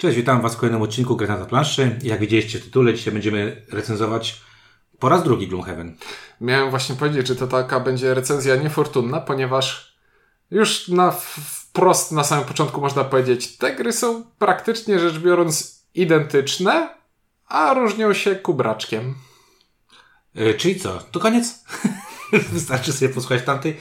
Cześć, witam Was w kolejnym odcinku Gry na planszy. Jak widzieliście w tytule, dzisiaj będziemy recenzować po raz drugi Gloomhaven. Miałem właśnie powiedzieć, że to taka będzie recenzja niefortunna, ponieważ już na wprost na samym początku można powiedzieć, te gry są praktycznie rzecz biorąc identyczne, a różnią się kubraczkiem. Yy, czyli co? To koniec? Wystarczy sobie posłuchać tamtej.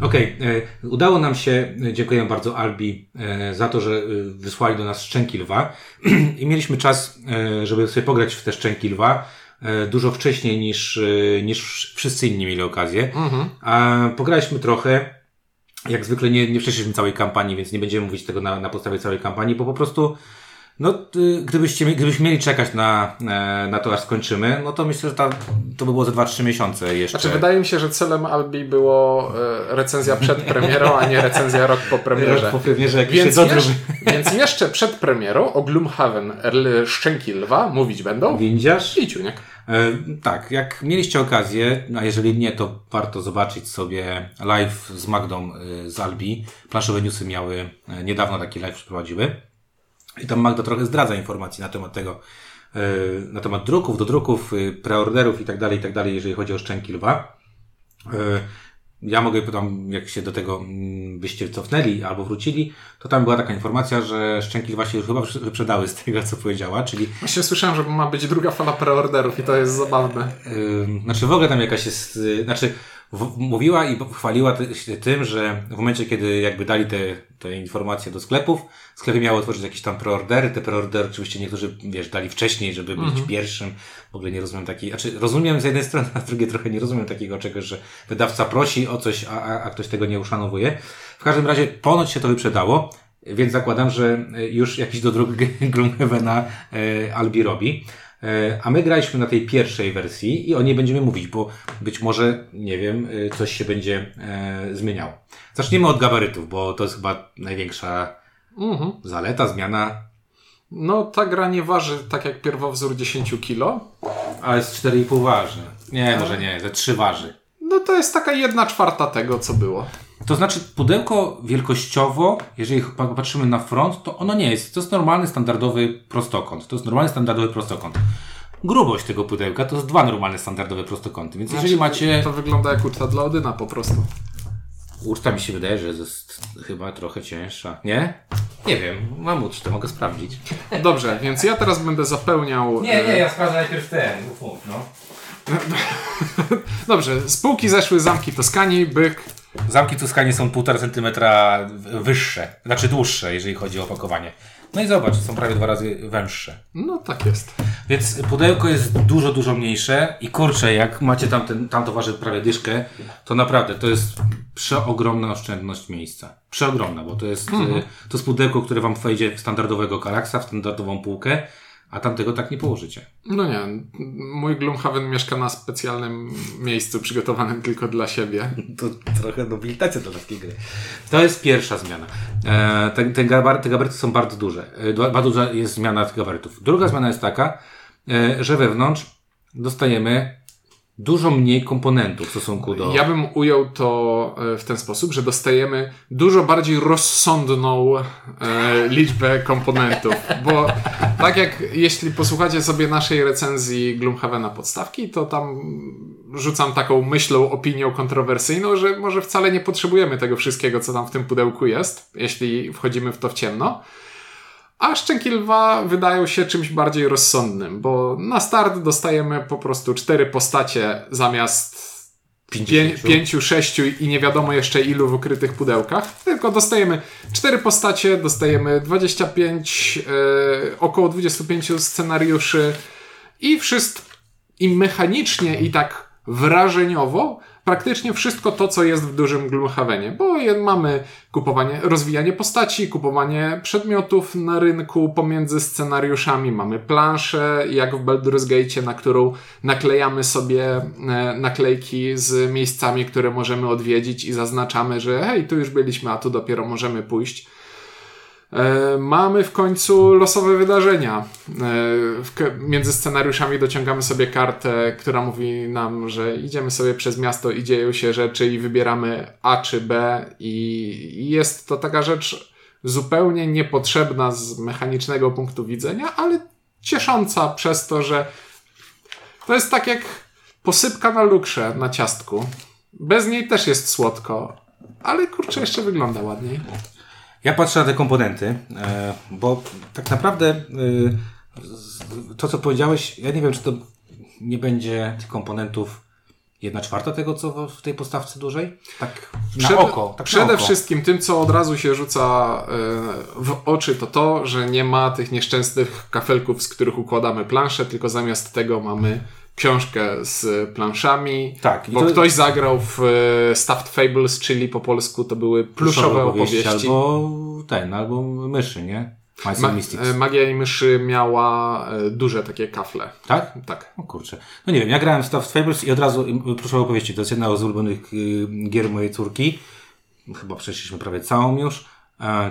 Okej, okay. udało nam się, dziękuję bardzo Albi e, za to, że e, wysłali do nas szczęki lwa i mieliśmy czas, e, żeby sobie pograć w te szczęki lwa dużo wcześniej niż, niż wszyscy inni mieli okazję. Mhm. A pograliśmy trochę. Jak zwykle nie, nie przeszliśmy całej kampanii, więc nie będziemy mówić tego na, na podstawie całej kampanii, bo po prostu no, gdybyście, gdybyśmy mieli czekać na, e, na to, aż skończymy, no to myślę, że ta, to by było za 2-3 miesiące jeszcze. Znaczy, wydaje mi się, że celem Albi było e, recenzja przed premierą, a nie recenzja rok po premierze. Rok po premierze, jak więc, jeszcze, więc jeszcze przed premierą o Gloomhaven Szczęki Lwa mówić będą Windziarz i Ciuniek. E, tak, jak mieliście okazję, a jeżeli nie, to warto zobaczyć sobie live z Magdą z Albi. Planszowe newsy miały, niedawno taki live przeprowadziły. I tam Magda trochę zdradza informacji na temat tego, e, na temat druków, do druków, e, preorderów i tak dalej, i tak dalej, jeżeli chodzi o szczęki lwa. E, ja mogę tam, jak się do tego mm, byście cofnęli albo wrócili, to tam była taka informacja, że szczęki się już chyba wyprzedały z tego, co powiedziała, czyli... Właśnie słyszałem, że ma być druga fala preorderów i to jest zabawne. Znaczy w ogóle tam jakaś jest, znaczy mówiła i chwaliła się tym, że w momencie, kiedy jakby dali te, te informacje do sklepów, sklepy miały otworzyć jakieś tam preordery. Te preordery oczywiście niektórzy, wiesz, dali wcześniej, żeby być mhm. pierwszym. W ogóle nie rozumiem takiej, znaczy rozumiem z jednej strony, a z drugiej trochę nie rozumiem takiego czegoś, że wydawca prosi o coś, a, a, a ktoś tego nie uszanowuje. W każdym razie ponoć się to wyprzedało. Więc zakładam, że już jakiś dodruk Gloomhavena e, Albi robi. E, a my graliśmy na tej pierwszej wersji i o niej będziemy mówić, bo być może, nie wiem, e, coś się będzie e, zmieniało. Zacznijmy od gabarytów, bo to jest chyba największa mhm. zaleta, zmiana. No, ta gra nie waży tak jak pierwowzór 10 kg. Ale jest 4,5 waży. Nie, może nie, ze 3 waży. No to jest taka jedna czwarta tego, co było. To znaczy, pudełko wielkościowo, jeżeli patrzymy na front, to ono nie jest. To jest normalny, standardowy prostokąt. To jest normalny, standardowy prostokąt. Grubość tego pudełka to jest dwa normalne, standardowe prostokąty. Więc znaczy, jeżeli macie. To wygląda jak uczta dla Odyna po prostu. Uczta mi się wydaje, że jest chyba trochę cięższa. Nie? Nie wiem, mam ucztę, mogę sprawdzić. Dobrze, więc ja teraz będę zapełniał. Nie, nie, ja sprawdzę najpierw ten. Uf, no. Dobrze, z półki zeszły zamki Toskanii, byk. Zamki Toskanii są 1,5 centymetra wyższe, znaczy dłuższe, jeżeli chodzi o opakowanie. No i zobacz, są prawie dwa razy węższe. No tak jest. Więc pudełko jest dużo, dużo mniejsze i kurczę, jak macie tam, ten, tam to waży prawie dyszkę, to naprawdę to jest przeogromna oszczędność miejsca. Przeogromna, bo to jest, mhm. to jest pudełko, które wam wejdzie w standardowego Galaxa, w standardową półkę a tamtego tak nie położycie. No nie. Mój Gloomhaven mieszka na specjalnym miejscu przygotowanym tylko dla siebie. To trochę nobilitacja do takiej gry. To jest pierwsza zmiana. E, te, te, gabar, te gabaryty są bardzo duże. E, bardzo duża jest zmiana tych gabarytów. Druga zmiana jest taka, e, że wewnątrz dostajemy dużo mniej komponentów w stosunku do. Ja bym ujął to e, w ten sposób, że dostajemy dużo bardziej rozsądną e, liczbę komponentów. Bo tak jak jeśli posłuchacie sobie naszej recenzji Gloomhavena podstawki, to tam rzucam taką myślą, opinią kontrowersyjną, że może wcale nie potrzebujemy tego wszystkiego, co tam w tym pudełku jest, jeśli wchodzimy w to w ciemno. A szczęki lwa wydają się czymś bardziej rozsądnym, bo na start dostajemy po prostu cztery postacie zamiast pię pięciu, sześciu i nie wiadomo jeszcze ilu w ukrytych pudełkach. Tylko dostajemy cztery postacie, dostajemy 25, yy, e, około 25 scenariuszy i wszystko i mechanicznie i tak wrażeniowo praktycznie wszystko to, co jest w dużym Gloomhavenie, bo mamy kupowanie, rozwijanie postaci, kupowanie przedmiotów na rynku pomiędzy scenariuszami, mamy planszę, jak w Baldur's Gate, na którą naklejamy sobie e, naklejki z miejscami, które możemy odwiedzić i zaznaczamy, że hej, tu już byliśmy, a tu dopiero możemy pójść. E, mamy w końcu losowe wydarzenia. E, między scenariuszami dociągamy sobie kartę, która mówi nam, że idziemy sobie przez miasto i dzieją się rzeczy i wybieramy A czy B i jest to taka rzecz zupełnie niepotrzebna z mechanicznego punktu widzenia, ale ciesząca przez to, że to jest tak jak posypka na lukrze na ciastku. Bez niej też jest słodko, ale kurczę, jeszcze wygląda ładniej. Ja patrzę na te komponenty, e, bo tak naprawdę e, to, co powiedziałeś, ja nie wiem, czy to nie będzie tych komponentów jedna czwarta tego, co w- tej postawce dużej? Tak na Przede- oko. Tak Przede na oko. wszystkim tym, co od razu się rzuca e, w oczy, to to, że nie ma tych nieszczęsnych kafelków, z których układamy planszę, tylko zamiast tego mamy książkę z planszami. Tak, Bo to- ktoś zagrał w e, Stuffed Fables, czyli po polsku to były pluszowe opowieści. Albo ten, albo myszy, nie? Ma- Mystics. e, Magia i myszy miała e, duże takie kafle. tak? Tak. O kurczę. No nie wiem, ja grałem w Stuffed Fables i od razu, proszę opowieści, to jest jedna z ulubionych y, gier mojej córki. Chyba przeszliśmy prawie całą już.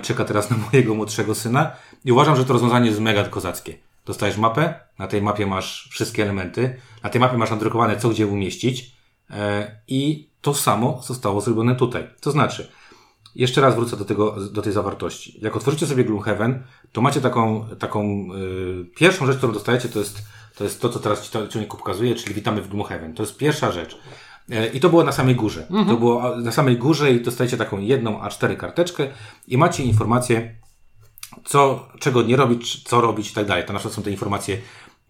Czeka teraz na mojego młodszego syna. I uważam, że to rozwiązanie jest mega kozackie. Dostajesz mapę, na tej mapie masz wszystkie elementy, na tej mapie masz nadrukowane co gdzie umieścić e, i to samo zostało zrobione tutaj. To znaczy, jeszcze raz wrócę do, tego, do tej zawartości. Jak otworzycie sobie Gloomhaven, to macie taką, taką y, pierwszą rzecz, którą dostajecie, to jest, to jest to, co teraz ci ciągnik pokazuje, czyli witamy w Gloomhaven. To jest pierwsza rzecz. E, I to było na samej górze. To było na samej górze i dostajecie taką jedną A4 karteczkę i macie informacje, co, czego nie robić, co robić i tak dalej. To na przykład są te informacje,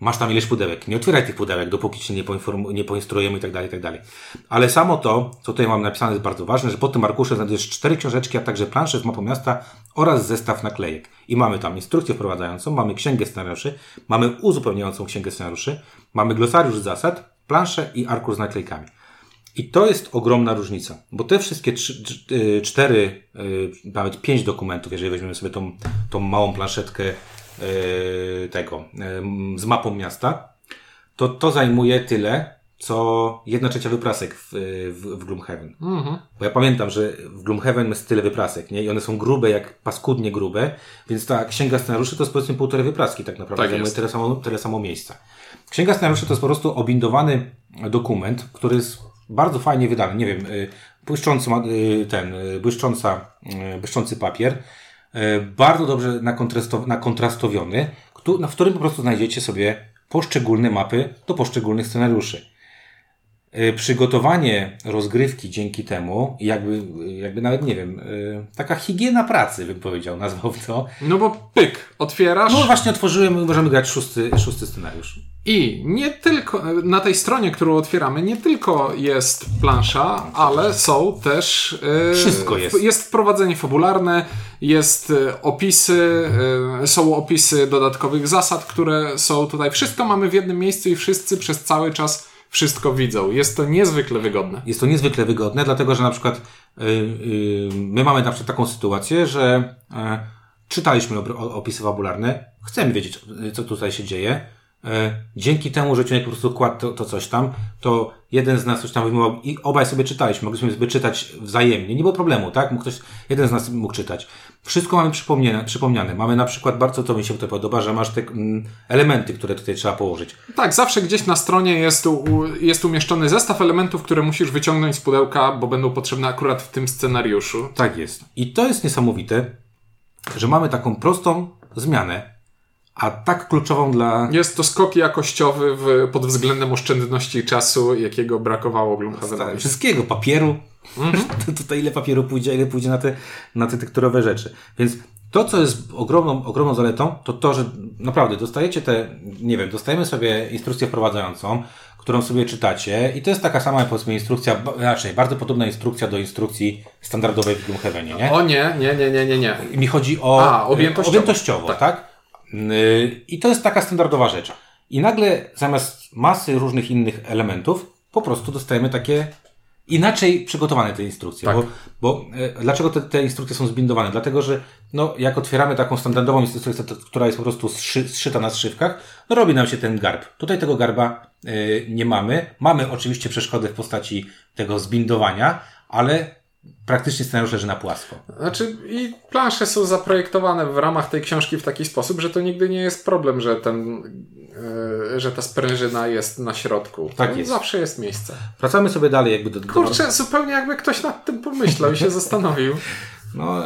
masz tam ileś pudełek, nie otwieraj tych pudełek, dopóki cię nie, nie poinstruujemy i tak dalej, i tak dalej. Ale samo to, co tutaj mam napisane jest bardzo ważne, że pod tym arkuszem znajdziesz cztery książeczki, a także planszę z mapą miasta oraz zestaw naklejek. I mamy tam instrukcję wprowadzającą, mamy księgę scenariuszy, mamy uzupełniającą księgę scenariuszy, mamy glosariusz zasad, planszę i arkusz z naklejkami. I to jest ogromna różnica, bo te wszystkie trzy, y, cztery, y, nawet pięć dokumentów, jeżeli weźmiemy sobie tą, tą małą planszetkę y, tego z mapą miasta, to to zajmuje tyle, co jedna trzecia wyprasek w, w, w Gloomhaven. Bo ja pamiętam, że w Gloomhaven jest tyle wyprasek, nie? I one są grube, jak paskudnie grube, więc ta księga scenariuszy to jest powiedzmy półtorej wypraski tak naprawdę, Tak zajmuje tyle samo, tyle samo miejsca. Księga scenariuszy to jest po prostu obindowany dokument, który jest bardzo fajnie wydany, nie wiem, y, błyszczący, y, ten, y, błyszcząca, błyszczący papier, bardzo dobrze nakontrasto- nakontrastowiony, w którym po prostu znajdziecie sobie poszczególne mapy do poszczególnych scenariuszy. Y, Przygotowanie rozgrywki dzięki temu, jakby, jakby nawet nie wiem, y, taka higiena pracy, bym powiedział, nazwał to. No bo pyk, otwierasz No właśnie otworzyłem i możemy grać szósty, szósty scenariusz. i nie tylko, na tej stronie, którą otwieramy, nie tylko jest plansza, ale są też... e, Wszystko jest. Jest wprowadzenie fabularne, jest e, opisy, e, są opisy dodatkowych zasad, które są tutaj. Wszystko mamy w jednym miejscu i wszyscy przez cały czas wszystko widzą. Jest to niezwykle wygodne. Jest to niezwykle wygodne, dlatego że na przykład y, y, my mamy na przykład taką sytuację, że e, czytaliśmy opisy fabularne, chcemy wiedzieć, co tutaj się dzieje. E, Dzięki temu, że Ciunek po prostu kładł to, to coś tam, to jeden z nas coś tam wyjmował i obaj sobie czytaliśmy. Mogliśmy sobie czytać wzajemnie. Nie było problemu, tak? Mógł ktoś, jeden z nas mógł czytać. Wszystko mamy przypomniane. przypomniane. Mamy na przykład, bardzo to mi się tutaj podoba, że masz te mm, elementy, które tutaj trzeba położyć. Tak, zawsze gdzieś na stronie jest, u, jest umieszczony zestaw elementów, które musisz wyciągnąć z pudełka, bo będą potrzebne akurat w tym scenariuszu. Tak jest. I to jest niesamowite, że mamy taką prostą zmianę, a tak kluczową dla. Jest to skok jakościowy w, pod względem oszczędności czasu, jakiego brakowało Gloomhavenowi. Wszystkiego, papieru. To Tutaj ile papieru pójdzie, ile pójdzie na te, na te tekturowe rzeczy. Więc to, co jest ogromną, ogromną zaletą, to to, że naprawdę dostajecie te, nie wiem, dostajemy sobie instrukcję wprowadzającą, którą sobie czytacie i to jest taka sama, powiedzmy, instrukcja, raczej bardzo podobna instrukcja do instrukcji standardowej w Gloomhavenie, nie? O nie, nie, nie, nie, nie, nie. Mi chodzi o A, objętościowo. objętościowo tak? Yy, I to jest taka standardowa rzecz. I nagle zamiast masy różnych innych elementów, po prostu dostajemy takie inaczej przygotowane te instrukcje. Tak. Bo, bo e, dlaczego te, te instrukcje są zbindowane? Dlatego, że no, jak otwieramy taką standardową instrukcję, która jest po prostu zszy, zszyta na zszywkach, no robi nam się ten garb. Tutaj tego garba e, nie mamy. Mamy oczywiście przeszkody w postaci tego zbindowania, ale praktycznie scenariusz leży na płasko. Znaczy, i plansze są zaprojektowane w ramach tej książki w taki sposób, że to nigdy nie jest problem, że ten, e, że ta sprężyna jest na środku. Tak jest. Zawsze jest miejsce. Wracamy sobie dalej jakby do... do Kurczę, zupełnie jakby ktoś nad tym pomyślał i się zastanowił. No,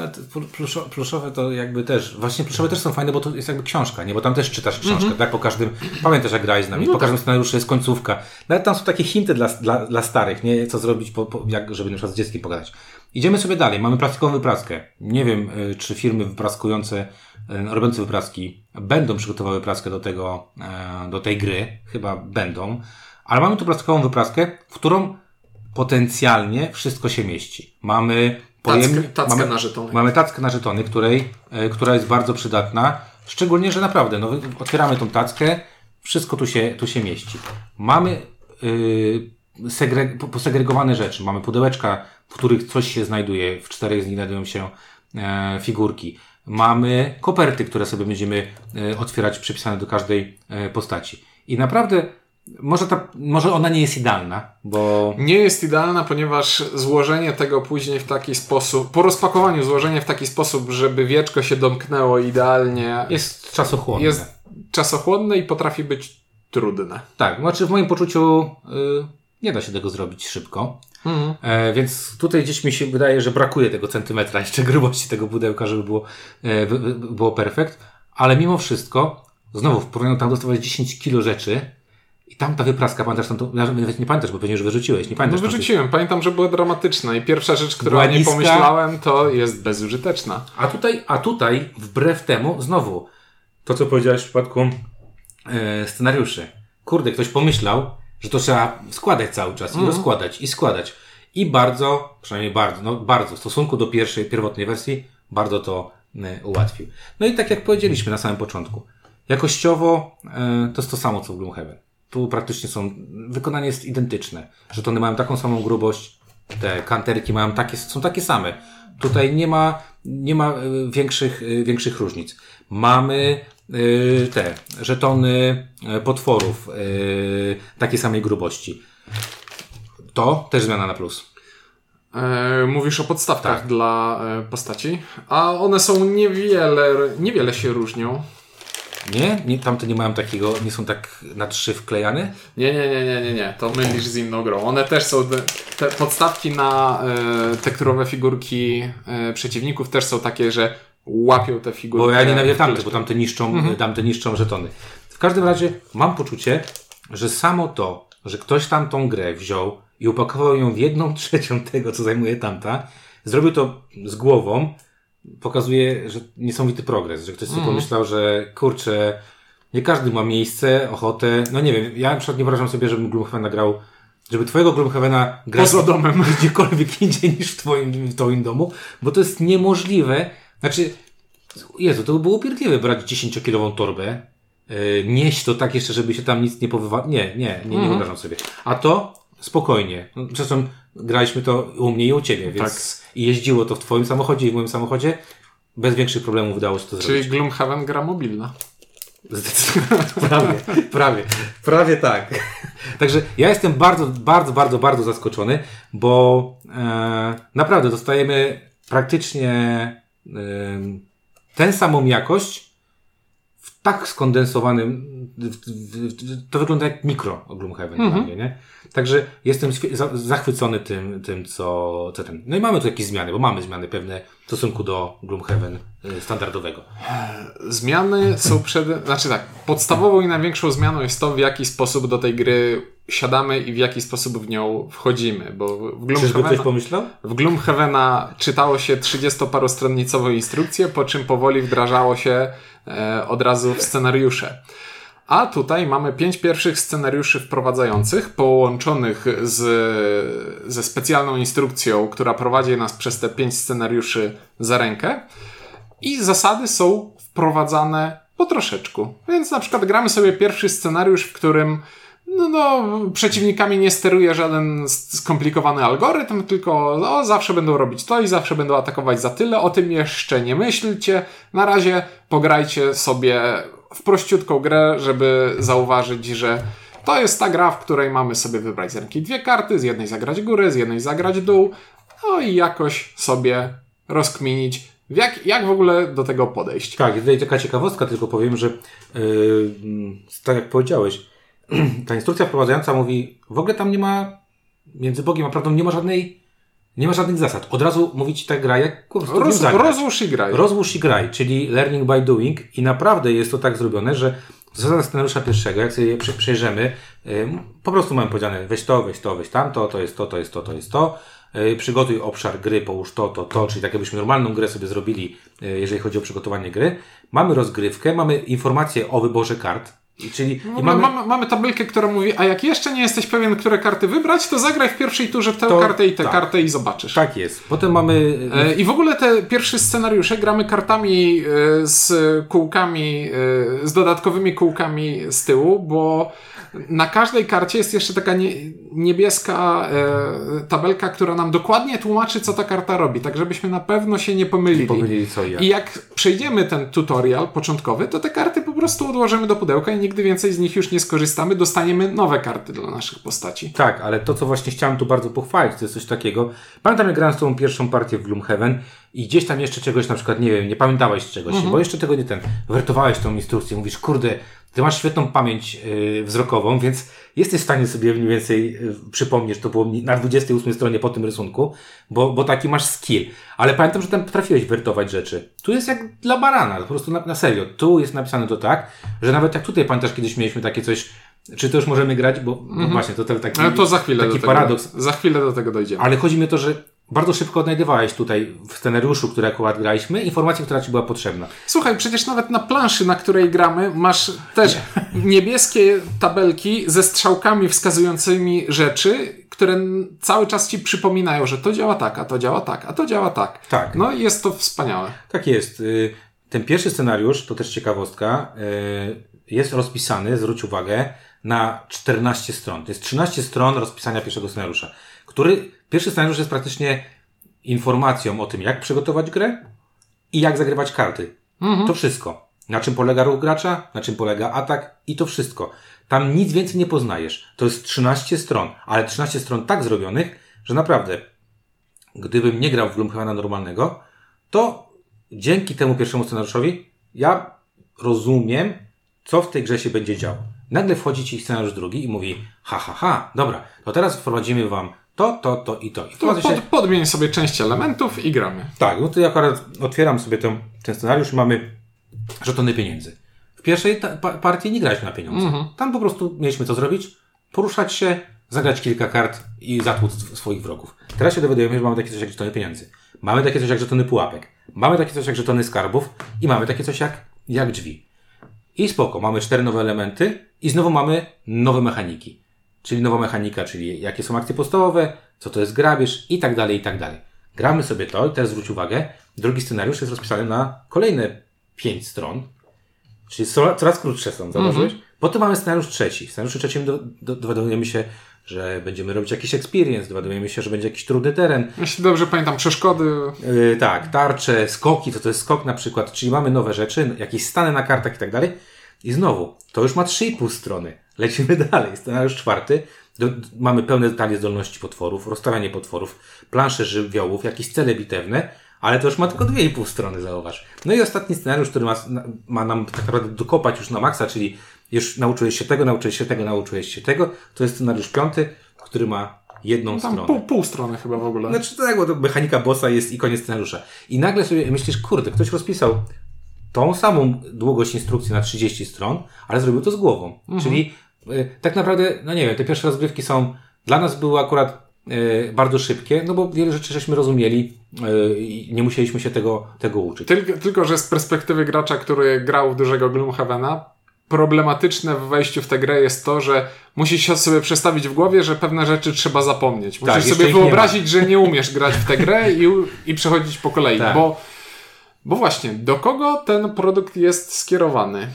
pluszo- pluszowe to jakby też, właśnie pluszowe też są fajne, bo to jest jakby książka, nie? Bo tam też czytasz książkę, tak? Po każdym, pamiętasz jak grałeś z nami, po każdym scenariuszu jest końcówka. Nawet tam są takie hinty dla, dla, dla starych, nie? Co zrobić, po, po, jak, żeby na przykład z dzieckiem pogadać. Idziemy sobie dalej, mamy plastikową wypraskę. Nie wiem, y, czy firmy wypraskujące, y, robiące wypraski będą przygotowały wypraskę do tego, e, do tej gry. Chyba będą. Ale mamy tu plastikową wypraskę, w którą potencjalnie wszystko się mieści. Mamy Tackę, tackę mamy, na żetony. Mamy tackę na żetony, której, e, która jest bardzo przydatna. Szczególnie, że naprawdę, no, otwieramy tą tackę, wszystko tu się, tu się mieści. Mamy yy, segre, po- posegregowane rzeczy. Mamy pudełeczka, w których coś się znajduje. W czterech z nich znajdują się e, figurki. Mamy koperty, które sobie będziemy e, otwierać, przypisane do każdej e, postaci. I naprawdę, może, ta, może ona nie jest idealna, bo Nie jest idealna, ponieważ złożenie tego później w taki sposób, po rozpakowaniu złożenie w taki sposób, żeby wieczko się domknęło idealnie, jest czasochłonne. jest czasochłonne i potrafi być trudne. Tak, znaczy w moim poczuciu y, nie da się tego zrobić szybko. E, więc tutaj gdzieś mi się wydaje, że brakuje tego centymetra jeszcze grubości tego pudełka, żeby było, e, wy, wy, było perfekt. Ale mimo wszystko, znowu w porównaniu tam dostawałeś 10 kilo rzeczy i tam ta wypraska, pamiętasz, tam to, nawet nie pamiętasz, bo pewnie już wyrzuciłeś, nie No pamiętasz. coś. wyrzuciłem. Pamiętam, że były dramatyczne i pierwsza rzecz, którą Była niska. pomyślałem, to jest bezużyteczna. A tutaj, a tutaj, wbrew temu, znowu, to co powiedziałeś w przypadku e, scenariuszy. Kurde, ktoś pomyślał, że to trzeba składać cały czas i rozkładać, i składać. I bardzo, przynajmniej bardzo, no bardzo, w stosunku do pierwszej, pierwotnej wersji, bardzo to e, ułatwił. No i tak jak powiedzieliśmy na samym początku, jakościowo e, to jest to samo co w Gloomhaven. Tu praktycznie są, wykonanie jest identyczne. Żetony mają taką samą grubość, te kanterki mają takie, są takie same. Tutaj nie ma, nie ma y, większych, y, większych różnic. Mamy y, te żetony potworów takiej samej grubości. To też zmiana na plus. E, mówisz o podstawkach Tak. dla e, postaci, a one są niewiele, niewiele się różnią. Nie? nie? Tamte nie mają takiego, nie są tak na trzy wklejane? Nie, nie, nie, nie, nie, nie. To mylisz z inną grą. One też są. Te podstawki na e, tekturowe figurki e, przeciwników też są takie, że łapią te figurki. Bo ja nienawidzę tamte, bo tamte niszczą, tamte niszczą żetony. W każdym razie mam poczucie, że samo to, że ktoś tam tą grę wziął i upakował ją w jedną trzecią tego, co zajmuje tamta, zrobił to z głową, pokazuje, że niesamowity progres, że ktoś sobie pomyślał, że kurczę, nie każdy ma miejsce, ochotę, no nie wiem, ja na przykład nie wyobrażam sobie, żebym Gloomhavena grał, żeby twojego Gloomhavena grać Poza domem. gdziekolwiek indziej niż w twoim, w twoim domu, bo to jest niemożliwe. Znaczy, Jezu, to by było upierdliwe brać 10-kilową torbę, yy, nieść to tak jeszcze, żeby się tam nic nie powywa... Nie, nie, nie, nie wyobrażam sobie. A to spokojnie. No, Zresztą graliśmy to u mnie i u ciebie, więc i jeździło to w twoim samochodzie i w moim samochodzie. Bez większych problemów udało się to zrobić. Czyli Gloomhaven gra mobilna. Zdecydowanie. prawie, prawie, prawie tak. Także ja jestem bardzo, bardzo, bardzo, bardzo zaskoczony, bo e, naprawdę dostajemy praktycznie e, tę samą jakość w tak skondensowanym, w, w, w, to wygląda jak mikro Gloomhaven dla mnie, nie? Także jestem za, zachwycony tym, tym co, co ten. No i mamy tu jakieś zmiany, bo mamy zmiany pewne w stosunku do Gloomhaven e, standardowego. Zmiany są przed. Znaczy tak, podstawową i największą zmianą jest to, w jaki sposób do tej gry siadamy i w jaki sposób w nią wchodzimy. Bo w Gloomhavena, w Gloomhavena czytało się 30-parostronicową instrukcję, po czym powoli wdrażało się e, od razu w scenariusze. A tutaj mamy pięć pierwszych scenariuszy wprowadzających, połączonych z, ze specjalną instrukcją, która prowadzi nas przez te pięć scenariuszy za rękę. I zasady są wprowadzane po troszeczku. Więc na przykład gramy sobie pierwszy scenariusz, w którym no, no, przeciwnikami nie steruje żaden skomplikowany algorytm, tylko o, zawsze będą robić to i zawsze będą atakować za tyle. O tym jeszcze nie myślcie. Na razie pograjcie sobie w prościutką grę, żeby zauważyć, że to jest ta gra, w której mamy sobie wybrać z ręki dwie karty, z jednej zagrać górę, z jednej zagrać dół, no i jakoś sobie rozkminić, jak, jak w ogóle do tego podejść. Tak, tutaj taka ciekawostka, tylko powiem, że yy, tak jak powiedziałeś, ta instrukcja wprowadzająca mówi, w ogóle tam nie ma, między Bogiem a prawdą nie ma żadnej Nie ma żadnych zasad. Od razu mówić ta gra jak prostu Roz, rozłóż i graj. Rozłóż i graj, czyli learning by doing i naprawdę jest to tak zrobione, że zasada scenariusza pierwszego, jak sobie je prze- przejrzymy, ym, po prostu mamy powiedziane weź to, weź to, weź tamto, to jest to, to jest to, to jest to, yy, przygotuj obszar gry, połóż to, to, to, czyli tak jakbyśmy normalną grę sobie zrobili, yy, jeżeli chodzi o przygotowanie gry. Mamy rozgrywkę, mamy informacje o wyborze kart, czyli i Mamy, mamy, mamy, tabelkę, która mówi, a jak jeszcze nie jesteś pewien, które karty wybrać, to zagraj w pierwszej turze tę To- kartę i tę tak. kartę i zobaczysz. tak jest. Potem mamy E, I w ogóle te pierwsze scenariusze gramy kartami e, z kółkami, e, z dodatkowymi kółkami z tyłu, bo na każdej karcie jest jeszcze taka nie, niebieska e, tabelka, która nam dokładnie tłumaczy, co ta karta robi, tak żebyśmy na pewno się nie pomylili. powiedzieli co i jak. I jak przejdziemy ten tutorial początkowy, to te karty po prostu odłożymy do pudełka i nigdy więcej z nich już nie skorzystamy. Dostaniemy nowe karty dla naszych postaci. Tak, ale to, co właśnie chciałem tu bardzo pochwalić, to jest coś takiego. Pamiętam, jak grałem z tą pierwszą partię w Gloomhaven i gdzieś tam jeszcze czegoś, na przykład, nie wiem, nie pamiętałeś czegoś, bo jeszcze tego nie ten, wertowałeś tą instrukcję, mówisz, kurde, ty masz świetną pamięć yy, wzrokową, więc jesteś w stanie sobie mniej więcej yy, przypomnieć, to było na 28 stronie po tym rysunku, bo, bo taki masz skill. Ale pamiętam, że tam potrafiłeś wertować rzeczy. Tu jest jak dla barana, po prostu na, na serio. Tu jest napisane to tak, że nawet jak tutaj pamiętasz, kiedyś mieliśmy takie coś, czy to już możemy grać, bo no właśnie, to taki, Ale to za chwilę taki tego, paradoks. Za chwilę do tego dojdziemy. Ale chodzi mi o to, że bardzo szybko odnajdywałeś tutaj w scenariuszu, który akurat graliśmy, informację, która ci była potrzebna. Słuchaj, przecież nawet na planszy, na której gramy, masz też niebieskie tabelki ze strzałkami wskazującymi rzeczy, które cały czas ci przypominają, że to działa tak, a to działa tak, a to działa tak. Tak. No i jest to wspaniałe. Tak jest. Y, Ten pierwszy scenariusz, to też ciekawostka, y, jest rozpisany, zwróć uwagę, na 14 stron. To jest 13 stron rozpisania pierwszego scenariusza, który, pierwszy scenariusz jest praktycznie informacją o tym, jak przygotować grę i jak zagrywać karty. To wszystko. Na czym polega ruch gracza, na czym polega atak i to wszystko. Tam nic więcej nie poznajesz. To jest 13 stron, ale 13 stron tak zrobionych, że naprawdę, gdybym nie grał w Gloomhavena normalnego, to dzięki temu pierwszemu scenariuszowi ja rozumiem, co w tej grze się będzie działo. Nagle wchodzi ci scenariusz drugi i mówi, ha, ha, ha, dobra, to teraz wprowadzimy wam to, to, to i to. I To wprowadza się... pod, podmień sobie część elementów i gramy. Tak, no to ja akurat otwieram sobie ten, ten scenariusz i mamy żetony pieniędzy. W pierwszej pa, partii nie graliśmy na pieniądze. Tam po prostu mieliśmy co zrobić, poruszać się, zagrać kilka kart i zatłuc swoich wrogów. Teraz się dowiadujemy, że mamy takie coś jak żetony pieniędzy. Mamy takie coś jak żetony pułapek. Mamy takie coś jak żetony skarbów i mamy takie coś jak, jak drzwi. I spoko, mamy cztery nowe elementy i znowu mamy nowe mechaniki. Czyli nowa mechanika, czyli jakie są akcje podstawowe, co to jest grabież i tak dalej, i tak dalej. Gramy sobie to i teraz zwróć uwagę, drugi scenariusz jest rozpisany na kolejne pięć stron, czyli so- coraz krótsze są, zauważyłeś? Potem mamy scenariusz trzeci. W scenariuszu trzecim do, do, dowiadujemy się, że będziemy robić jakiś experience, dowiadujemy się, że będzie jakiś trudny teren, Jeśli dobrze pamiętam, przeszkody. Yy, tak, tarcze, skoki, co to jest skok na przykład, czyli mamy nowe rzeczy, jakieś stany na kartach i tak dalej. I znowu, to już ma 3,5 strony. Lecimy dalej. Scenariusz czwarty. Do, mamy pełne detali zdolności potworów, rozstawianie potworów, plansze żywiołów, jakieś cele bitewne, ale to już ma tylko 2,5 strony, zauważ. No i ostatni scenariusz, który ma, ma nam tak naprawdę dokopać już na maksa, czyli już nauczyłeś się tego, nauczyłeś się tego, nauczyłeś się tego, to jest scenariusz piąty, który ma jedną Tam stronę. pół, pół strony chyba w ogóle. Znaczy tak, bo to mechanika bossa jest i koniec scenariusza. I nagle sobie myślisz, kurde, ktoś rozpisał tą samą długość instrukcji na 30 stron, ale zrobił to z głową. Czyli y, tak naprawdę, no nie wiem, te pierwsze rozgrywki są, dla nas były akurat y, bardzo szybkie, no bo wiele rzeczy żeśmy rozumieli y, i nie musieliśmy się tego, tego uczyć. Tylko, tylko, że z perspektywy gracza, który grał w dużego Gloomhavena, problematyczne w wejściu w tę grę jest to, że musisz się sobie przestawić w głowie, że pewne rzeczy trzeba zapomnieć. Musisz Tak, sobie wyobrazić, że nie umiesz grać w tę grę i, i przechodzić po kolei. Tak. Bo, bo właśnie, do kogo ten produkt jest skierowany?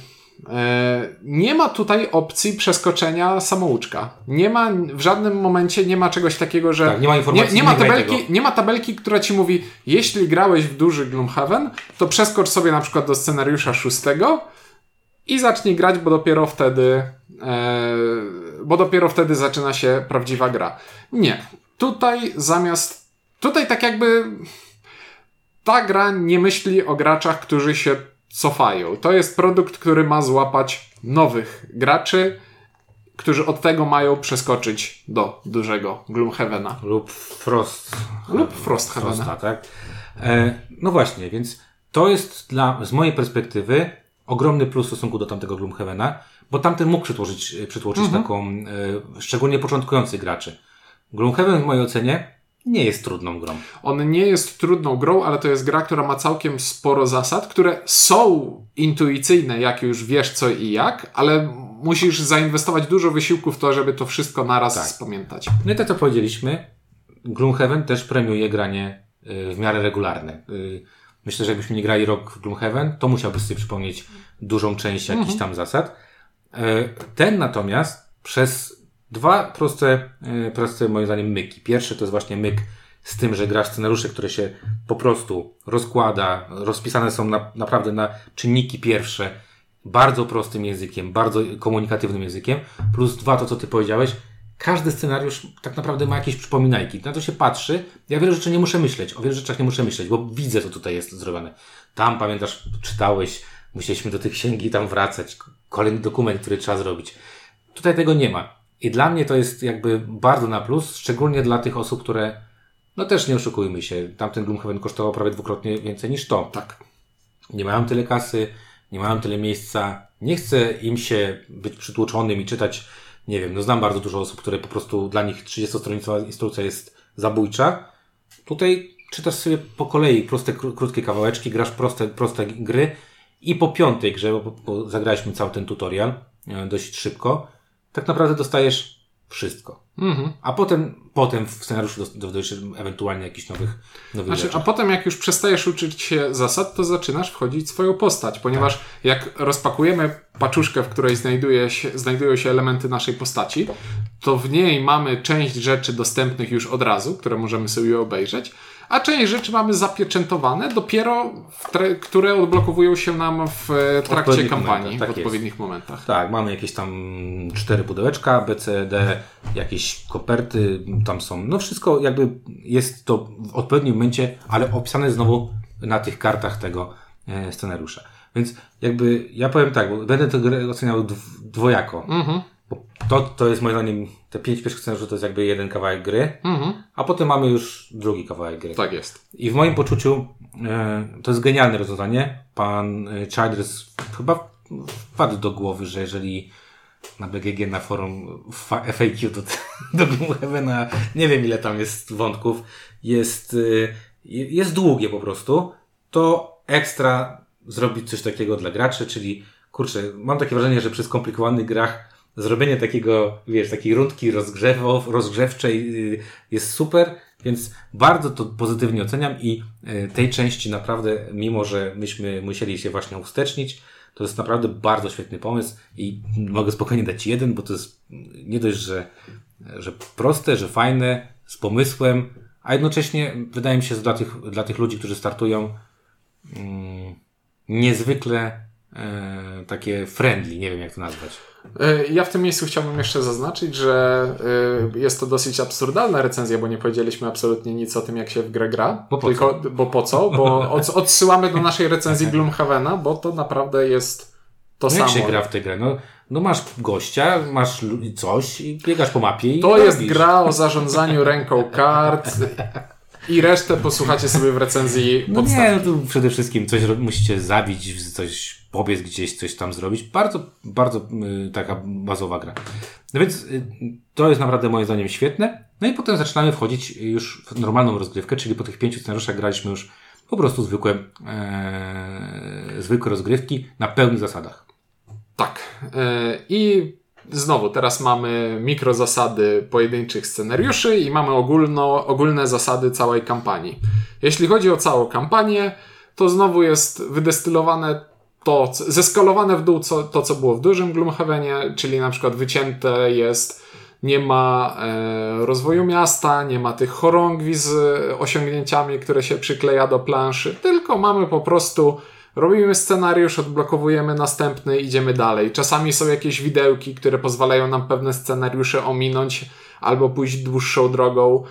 E, Nie ma tutaj opcji przeskoczenia samouczka. Nie ma, w żadnym momencie nie ma czegoś takiego, że Tak, nie ma informacji, nie, nie, ma tabelki, nie ma tabelki, która ci mówi, jeśli grałeś w duży Gloomhaven, to przeskocz sobie na przykład do scenariusza szóstego i zacznij grać, bo dopiero wtedy, e, bo dopiero wtedy zaczyna się prawdziwa gra. Nie. Tutaj zamiast, tutaj tak jakby ta gra nie myśli o graczach, którzy się cofają. To jest produkt, który ma złapać nowych graczy którzy od tego mają przeskoczyć do dużego Gloomhavena. Lub Frost. Lub Frosthavena. Frosta, tak? E, no właśnie, więc to jest dla, z mojej perspektywy ogromny plus w stosunku do tamtego Gloomhavena, bo tamten mógł przytłoczyć, przytłoczyć Mhm. taką, e, szczególnie początkujących graczy. Gloomhaven w mojej ocenie nie jest trudną grą. On nie jest trudną grą, ale to jest gra, która ma całkiem sporo zasad, które są intuicyjne, jak już wiesz co i jak, ale musisz zainwestować dużo wysiłku w to, żeby to wszystko naraz Tak. spamiętać. No i tak co powiedzieliśmy, Gloomhaven też premiuje granie y, w miarę regularne. Y, Myślę, że jakbyśmy nie grali rok w Gloomhaven, to musiałbyś sobie przypomnieć dużą część jakichś tam zasad. Y, Ten natomiast przez dwa proste, y, proste moim zdaniem myki. Pierwszy to jest właśnie myk z tym, że grasz scenariusze, które się po prostu rozkłada, rozpisane są na, naprawdę na czynniki pierwsze, bardzo prostym językiem, bardzo komunikatywnym językiem, plus dwa, to co ty powiedziałeś, każdy scenariusz tak naprawdę ma jakieś przypominajki. Na to się patrzy. Ja wiele rzeczy nie muszę myśleć. O wielu rzeczach nie muszę myśleć, bo widzę, co tutaj jest zrobione. Tam, pamiętasz, czytałeś, musieliśmy do tych księgi tam wracać. Kolejny dokument, który trzeba zrobić. Tutaj tego nie ma. I dla mnie to jest jakby bardzo na plus, szczególnie dla tych osób, które, no też nie oszukujmy się, tamten Gloomhaven kosztował prawie dwukrotnie więcej niż to Tak. nie mają tyle kasy, nie mają tyle miejsca, nie chce im się być przytłoczonym i czytać, nie wiem, no znam bardzo dużo osób, które po prostu dla nich 30-stronicowa instrukcja jest zabójcza. Tutaj czytasz sobie po kolei proste, kró- krótkie kawałeczki, grasz proste, proste gry i po piątej grze, bo, bo zagraliśmy cały ten tutorial e, dość szybko, tak naprawdę dostajesz wszystko. Mhm. A potem, potem w scenariuszu dodajesz ewentualnie jakichś nowych, nowych Znaczy, rzeczy. a potem jak już przestajesz uczyć się zasad, to zaczynasz wchodzić w swoją postać, ponieważ jak rozpakujemy paczuszkę, w której znajduje się, znajdują się elementy naszej postaci, to w niej mamy część rzeczy dostępnych już od razu, które możemy sobie obejrzeć, a część rzeczy mamy zapieczętowane dopiero, które odblokowują się nam w e, trakcie odpowiednich kampanii, momentach, w tak jest. odpowiednich momentach. Tak, mamy jakieś tam cztery pudełeczka, B, C, D, jakieś koperty, tam są, no wszystko jakby jest to w odpowiednim momencie, ale opisane znowu na tych kartach tego e, scenariusza. Więc jakby ja powiem tak, bo będę tę grę oceniał dw- dwojako. Mhm, Bo to, to jest moim zdaniem, te pięć pierwszych scenariuszy to jest jakby jeden kawałek gry, mhm, a potem mamy już drugi kawałek gry. tak jest. I w moim poczuciu e, to jest genialne rozwiązanie. Pan e, Childress chyba wpadł do głowy, że jeżeli na BGG na forum fa- FAQ do, do Gloomhavena, nie wiem ile tam jest wątków, jest, e, jest długie po prostu, to ekstra zrobić coś takiego dla graczy, czyli kurczę, mam takie wrażenie, że przy skomplikowanych grach zrobienie takiego, wiesz, takiej rundki rozgrzewo, rozgrzewczej y, jest super, więc bardzo to pozytywnie oceniam i y, tej części naprawdę, mimo że myśmy musieli się właśnie ustecznić, to jest naprawdę bardzo świetny pomysł i mogę spokojnie dać jeden, bo to jest nie dość, że, że proste, że fajne, z pomysłem, a jednocześnie wydaje mi się, że dla tych, dla tych ludzi, którzy startują, mm, niezwykle e, takie friendly, nie wiem jak to nazwać. E, Ja w tym miejscu chciałbym jeszcze zaznaczyć, że e, jest to dosyć absurdalna recenzja, bo nie powiedzieliśmy absolutnie nic o tym, jak się w grę gra. Bo po tylko, Bo po co? Bo od, odsyłamy do naszej recenzji Gloomhavena, bo to naprawdę jest to No jak samo. się gra w tę grę? No, no masz gościa, masz coś i biegasz po mapie To jest robisz. gra o zarządzaniu ręką kart i resztę posłuchacie sobie w recenzji No podstaw. nie, no tu przede wszystkim coś musicie zabić, coś pobiec gdzieś, coś tam zrobić. Bardzo, bardzo y, taka bazowa gra. No więc y, to jest naprawdę moim zdaniem świetne. No i potem zaczynamy wchodzić już w normalną rozgrywkę, czyli po tych pięciu scenariuszach graliśmy już po prostu zwykłe, e, zwykłe rozgrywki na pełnych zasadach. Tak. E, I znowu, teraz mamy mikrozasady pojedynczych scenariuszy i mamy ogólno, ogólne zasady całej kampanii. Jeśli chodzi o całą kampanię, to znowu jest wydestylowane to, zeskalowane w dół co, to, co było w dużym Gloomhavenie, czyli na przykład wycięte jest nie ma e, rozwoju miasta, nie ma tych chorągwi z osiągnięciami, które się przykleja do planszy, tylko mamy po prostu robimy scenariusz, odblokowujemy następny, idziemy dalej. Czasami są jakieś widełki, które pozwalają nam pewne scenariusze ominąć albo pójść dłuższą drogą.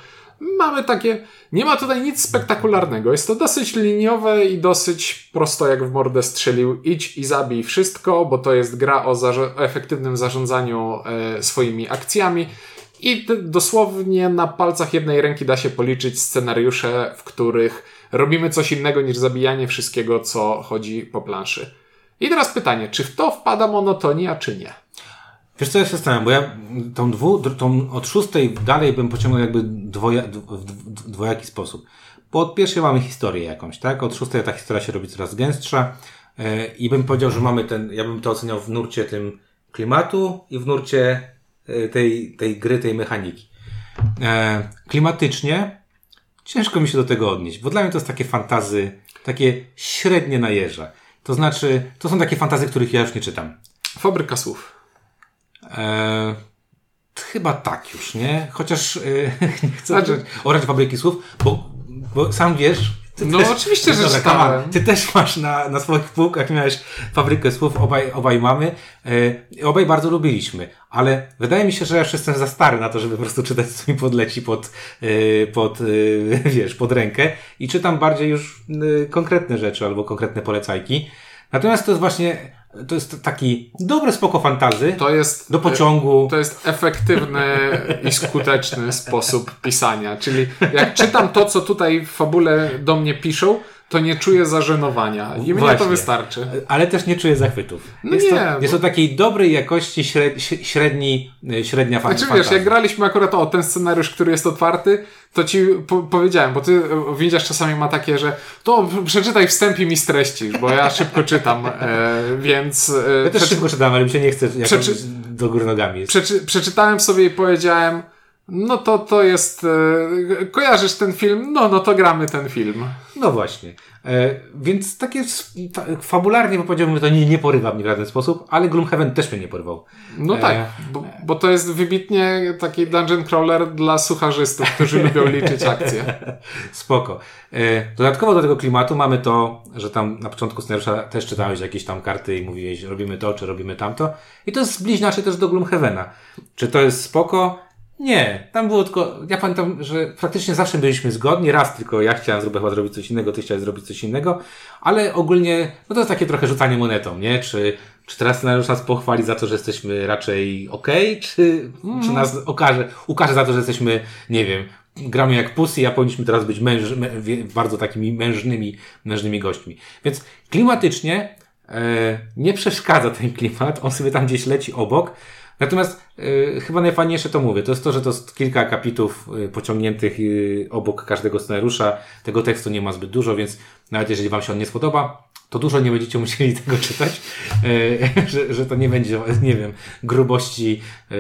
Mamy takie, nie ma tutaj nic spektakularnego. Jest to dosyć liniowe i dosyć prosto jak w mordę strzelił. Idź i zabij wszystko, bo to jest gra o, o efektywnym zarządzaniu e, swoimi akcjami. I dosłownie na palcach jednej ręki da się policzyć scenariusze, w których robimy coś innego niż zabijanie wszystkiego, co chodzi po planszy. I teraz pytanie, czy w to wpada monotonia, czy nie? Wiesz co, ja się zastanawiam, bo ja tą, dwu, tą od szóstej dalej bym pociągnął jakby dwoja, w dwojaki sposób. Bo od pierwszej mamy historię jakąś, tak? Od szóstej ta historia się robi coraz gęstsza yy, i bym powiedział, że mamy ten, ja bym to oceniał w nurcie tym klimatu i w nurcie yy, tej, tej gry, tej mechaniki. Yy, klimatycznie ciężko mi się do tego odnieść, bo dla mnie to jest takie fantazy, takie średnie na jeża. To znaczy, to są takie fantazy, których ja już nie czytam. Fabryka słów. E, chyba tak już, nie? Chociaż e, nie chcę znaczy... orać fabryki słów, bo, bo sam wiesz, no też, oczywiście, że czytałem. Ty też masz na, na swoich półkach, miałeś fabrykę słów, obaj, obaj mamy. E, obaj bardzo lubiliśmy, ale wydaje mi się, że ja już jestem za stary na to, żeby po prostu czytać, co mi podleci pod, e, pod wiesz, pod rękę i czytam bardziej już konkretne rzeczy albo konkretne polecajki. Natomiast to jest właśnie to jest taki dobry spoko fantazy. To jest do pociągu. To jest efektywny i skuteczny sposób pisania. Czyli jak czytam to, co tutaj w fabule do mnie piszą, to nie czuję zażenowania. I mnie to wystarczy. Ale też nie czuję zachwytów. No jest, nie, to, jest to takiej dobrej jakości średni, średnia fantazja. Znaczy wiesz, jak graliśmy akurat o ten scenariusz, który jest otwarty, to ci po powiedziałem, bo ty e, widzisz czasami ma takie, że to przeczytaj wstęp i mi streścisz, bo ja szybko czytam, e, więc... E, ja też szybko czytam, ale mi się nie chce przeczy... do góry nogami. Przeczy... Przeczytałem sobie i powiedziałem, no to to jest. E, kojarzysz ten film? No, no to gramy ten film. No właśnie. E, więc takie fabularnie bo powiedziałbym, że to nie, nie porywa mnie w żaden sposób, ale Gloomhaven też mnie nie porywał. No tak, e, bo, bo, to jest wybitnie taki dungeon crawler dla sucharzystów, którzy lubią liczyć akcje. Spoko. E, dodatkowo do tego klimatu mamy to, że tam na początku scenariusza też czytałeś jakieś tam karty i mówiłeś, robimy to, czy robimy tamto. I to jest bliźniacze też do Gloomhavena. Czy to jest spoko? Nie, tam było tylko, ja pamiętam, że praktycznie zawsze byliśmy zgodni, raz tylko ja chciałem chyba zrobić coś innego, ty chciałeś zrobić coś innego, ale ogólnie, no to jest takie trochę rzucanie monetą, nie? Czy, czy teraz scenariusz nas pochwali za to, że jesteśmy raczej okej, okay, czy, mm. czy nas okaże, ukaże za to, że jesteśmy, nie wiem, gramy jak pusy, a powinniśmy teraz być męż, bardzo takimi mężnymi, mężnymi gośćmi. Więc klimatycznie e, nie przeszkadza ten klimat, on sobie tam gdzieś leci obok, Natomiast y, chyba najfajniejsze to mówię, to jest to, że to jest kilka akapitów y, pociągniętych y, obok każdego scenariusza. Tego tekstu nie ma zbyt dużo, więc nawet jeżeli Wam się on nie spodoba, to dużo nie będziecie musieli tego czytać, e, że, że to nie będzie, nie wiem, grubości, e,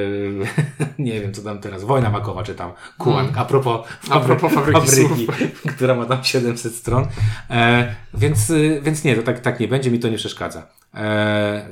nie wiem, co tam teraz, Wojna Makowa, czy tam Kuan, mm. a propos, a propos fabryki, fabryki która ma tam 700 stron. E, więc, więc nie, to tak, tak nie będzie, mi to nie przeszkadza.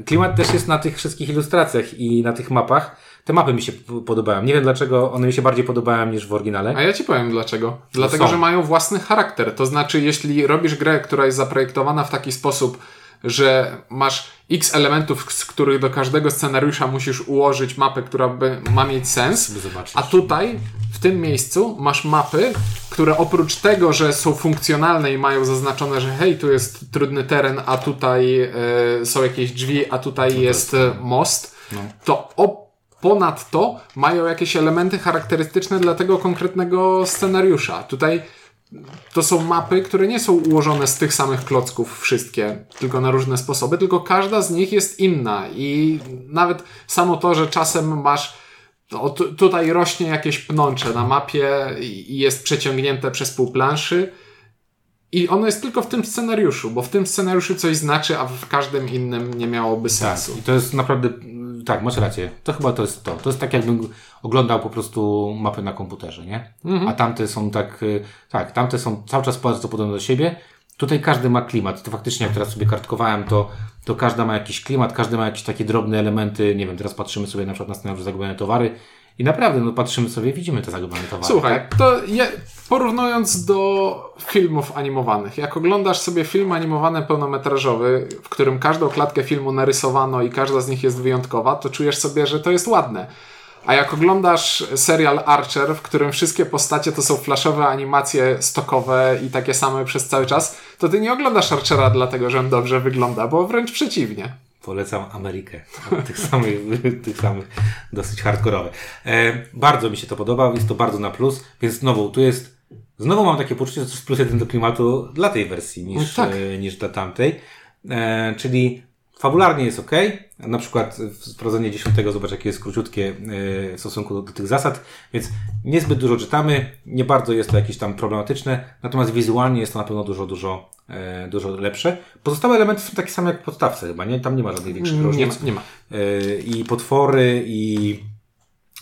Klimat też jest na tych wszystkich ilustracjach i na tych mapach. Te mapy mi się podobają. Nie wiem dlaczego, one mi się bardziej podobają niż w oryginale. A ja ci powiem dlaczego. Dlatego, że mają własny charakter. To znaczy, jeśli robisz grę, która jest zaprojektowana w taki sposób, że masz x elementów, z których do każdego scenariusza musisz ułożyć mapę, która by, ma mieć sens. A tutaj, w tym miejscu, masz mapy, które oprócz tego, że są funkcjonalne i mają zaznaczone, że hej, tu jest trudny teren, a tutaj y, są jakieś drzwi, a tutaj no jest e, most, no. to ponadto mają jakieś elementy charakterystyczne dla tego konkretnego scenariusza. Tutaj to są mapy, które nie są ułożone z tych samych klocków wszystkie, tylko na różne sposoby, tylko każda z nich jest inna i nawet samo to, że czasem masz tutaj rośnie jakieś pnącze na mapie i jest przeciągnięte przez pół planszy i ono jest tylko w tym scenariuszu, bo w tym scenariuszu coś znaczy, a w każdym innym nie miałoby tak, sensu. Tak, i to jest naprawdę tak, masz rację. To chyba to jest to. To jest tak, jakbym oglądał po prostu mapy na komputerze, nie? Mhm. A tamte są tak, y, tak, tamte są cały czas bardzo podobne do siebie. Tutaj każdy ma klimat. To faktycznie, jak teraz sobie kartkowałem, to, to każda ma jakiś klimat, każdy ma jakieś takie drobne elementy. Nie wiem, teraz patrzymy sobie na przykład na scenariusz zagubione towary i naprawdę, no patrzymy sobie, widzimy te zagubione towary. Słuchaj, tak? to je, porównując do filmów animowanych, jak oglądasz sobie film animowany pełnometrażowy, w którym każdą klatkę filmu narysowano i każda z nich jest wyjątkowa, to czujesz sobie, że to jest ładne. A jak oglądasz serial Archer, w którym wszystkie postacie to są flashowe animacje stokowe i takie same przez cały czas, to ty nie oglądasz Archera dlatego, że on dobrze wygląda, bo wręcz przeciwnie. Polecam Amerykę. Tych samych, tych samych dosyć hardkorowe. E, bardzo mi się to podoba, jest to bardzo na plus, więc znowu tu jest, znowu mam takie poczucie, że to jest plus jeden do klimatu dla tej wersji niż, No tak. e, niż dla tamtej. E, czyli fabularnie jest ok. Na przykład wprowadzenie dziesiątego, zobacz jakie jest króciutkie e, w stosunku do, do tych zasad, więc niezbyt dużo czytamy, nie bardzo jest to jakieś tam problematyczne, natomiast wizualnie jest to na pewno dużo, dużo, e, dużo lepsze. Pozostałe elementy są takie same jak w podstawce chyba, nie? Tam nie ma żadnych większych Nie ma, różnic. nie ma. I potwory i,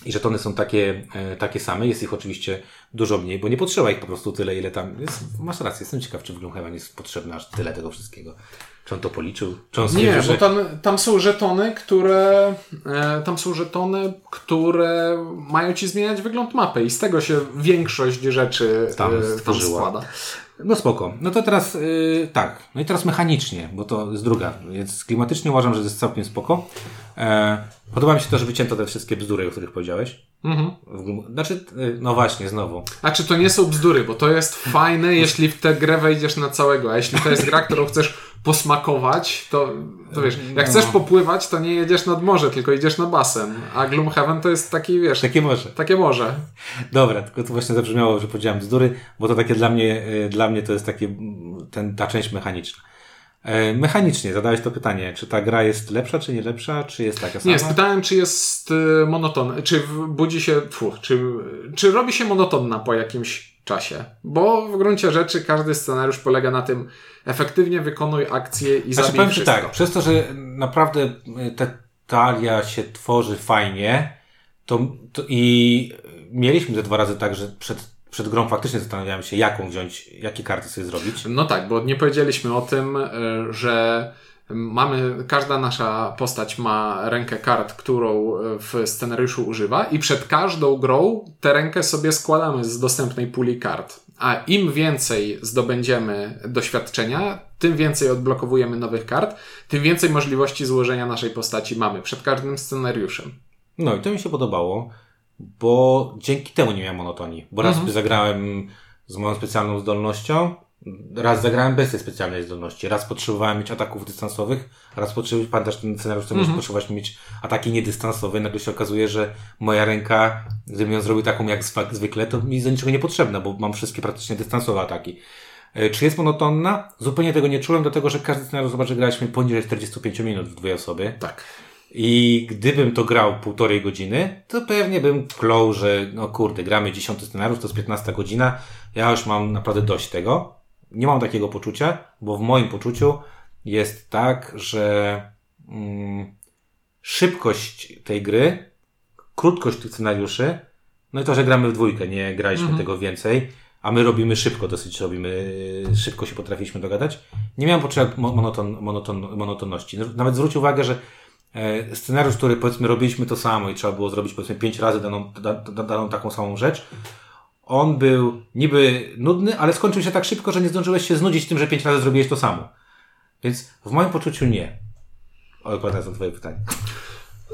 i żetony są takie, e, takie same. Jest ich oczywiście dużo mniej, bo nie potrzeba ich po prostu tyle, ile tam jest. Masz rację, jestem ciekaw, czy w Gloomhaven jest potrzebne aż tyle tego wszystkiego. Czy on to policzył? Czy on Nie, bo tam, tam są żetony, które e, tam są żetony, które mają ci zmieniać wygląd mapy i z tego się większość rzeczy Tam e, tam stworzyła. składa. No spoko. No to teraz yy, tak. No i teraz mechanicznie, bo to jest druga. Więc klimatycznie uważam, że to jest całkiem spoko. E, podoba mi się to, że wycięto te wszystkie bzdury, o których powiedziałeś. Mhm. Znaczy, yy, no właśnie, znowu. A czy to nie są bzdury, bo to jest fajne, jeśli w tę grę wejdziesz na całego, a jeśli to jest gra, którą chcesz posmakować, to, to wiesz, jak No. chcesz popływać, to nie jedziesz nad morze, tylko idziesz na basen, a Gloomhaven to jest taki, wiesz, Takie może. takie morze. Dobra, tylko to właśnie zabrzmiało, że powiedziałem bzdury, bo to takie dla mnie, e, dla mnie to jest takie, ten, ta część mechaniczna. E, Mechanicznie zadałeś to pytanie, czy ta gra jest lepsza, czy nie lepsza, czy jest taka sama? Nie, spytałem, czy jest y, monoton, czy budzi się, tfu, czy, czy robi się monotonna po jakimś czasie. Bo w gruncie rzeczy każdy scenariusz polega na tym, efektywnie wykonuj akcję i Znaczy zabij powiem wszystko. tak, przez to, że naprawdę y, ta talia się tworzy fajnie, to, to i mieliśmy te dwa razy tak, że przed, przed grą faktycznie zastanawiałem się, jaką wziąć, jakie karty sobie zrobić. No tak, bo nie powiedzieliśmy o tym, y, że mamy, każda nasza postać ma rękę kart, którą y, w scenariuszu używa i przed każdą grą tę rękę sobie składamy z dostępnej puli kart. A im więcej zdobędziemy doświadczenia, tym więcej odblokowujemy nowych kart, tym więcej możliwości złożenia naszej postaci mamy przed każdym scenariuszem. No i to mi się podobało, bo dzięki temu nie miałem monotonii. Bo raz sobie zagrałem z moją specjalną zdolnością, raz zagrałem bez tej specjalnej zdolności, raz potrzebowałem mieć ataków dystansowych, raz potrzebowałem, pamiętasz ten scenariusz, to mm potrzebowałeś mieć ataki niedystansowe, nagle się okazuje, że moja ręka, gdybym ją zrobił taką jak zwykle, to mi za niczego niepotrzebna, bo mam wszystkie praktycznie dystansowe ataki. E, Czy jest monotonna? Zupełnie tego nie czułem, dlatego że każdy scenariusz, zobacz, że graliśmy poniżej 45 minut w dwie osoby. Tak. I gdybym to grał półtorej godziny, to pewnie bym klął, że no kurde, gramy dziesiąty scenariusz, to jest 15 godzina, ja już mam naprawdę dość tego. Nie mam takiego poczucia, bo w moim poczuciu jest tak, że mm, szybkość tej gry, krótkość tych scenariuszy, no i to, że gramy w dwójkę, nie graliśmy tego więcej, a my robimy szybko, dosyć robimy, szybko się potrafiliśmy dogadać. Nie miałem mo- monoton, monoton, monotonności. Nawet zwróć uwagę, że e, scenariusz, który powiedzmy robiliśmy to samo i trzeba było zrobić powiedzmy pięć razy daną, da, da, daną taką samą rzecz, on był niby nudny, ale skończył się tak szybko, że nie zdążyłeś się znudzić tym, że pięć razy zrobiłeś to samo. Więc w moim poczuciu nie. Odpowiadając na twoje pytanie.